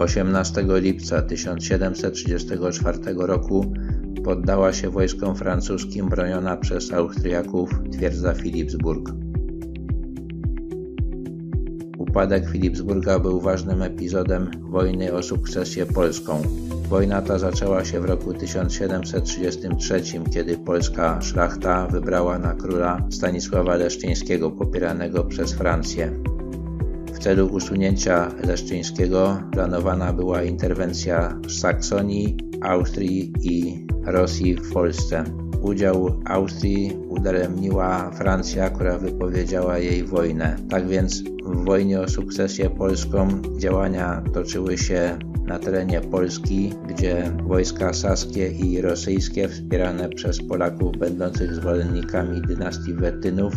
18 lipca 1734 roku poddała się wojskom francuskim broniona przez Austriaków twierdza Philipsburg. Upadek Philipsburga był ważnym epizodem wojny o sukcesję polską. Wojna ta zaczęła się w roku 1733, kiedy polska szlachta wybrała na króla Stanisława Leszczyńskiego popieranego przez Francję. Celu usunięcia Leszczyńskiego planowana była interwencja Saksonii, Austrii i Rosji w Polsce. Udział Austrii udaremniła Francja, która wypowiedziała jej wojnę. Tak więc w wojnie o sukcesję polską działania toczyły się na terenie Polski, gdzie wojska saskie i rosyjskie wspierane przez Polaków będących zwolennikami dynastii Wetynów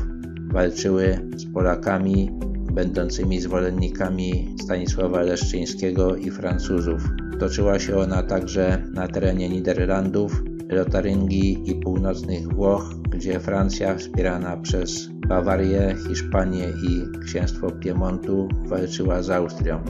walczyły z Polakami będącymi zwolennikami Stanisława Leszczyńskiego i Francuzów. Toczyła się ona także na terenie Niderlandów, Lotaryngii i północnych Włoch, gdzie Francja wspierana przez Bawarię, Hiszpanię i księstwo Piemontu walczyła z Austrią.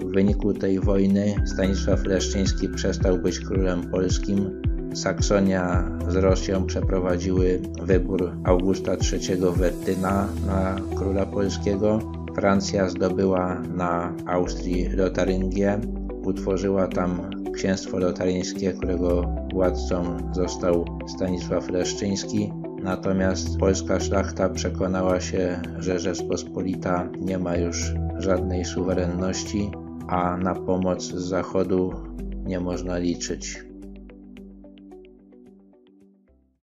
W wyniku tej wojny Stanisław Leszczyński przestał być królem polskim. Saksonia z Rosją przeprowadziły wybór Augusta III Wettyna na króla polskiego. Francja zdobyła na Austrii Lotaryngię, utworzyła tam księstwo lotaryńskie, którego władcą został Stanisław Leszczyński. Natomiast polska szlachta przekonała się, że Rzeczpospolita nie ma już żadnej suwerenności, a na pomoc z zachodu nie można liczyć.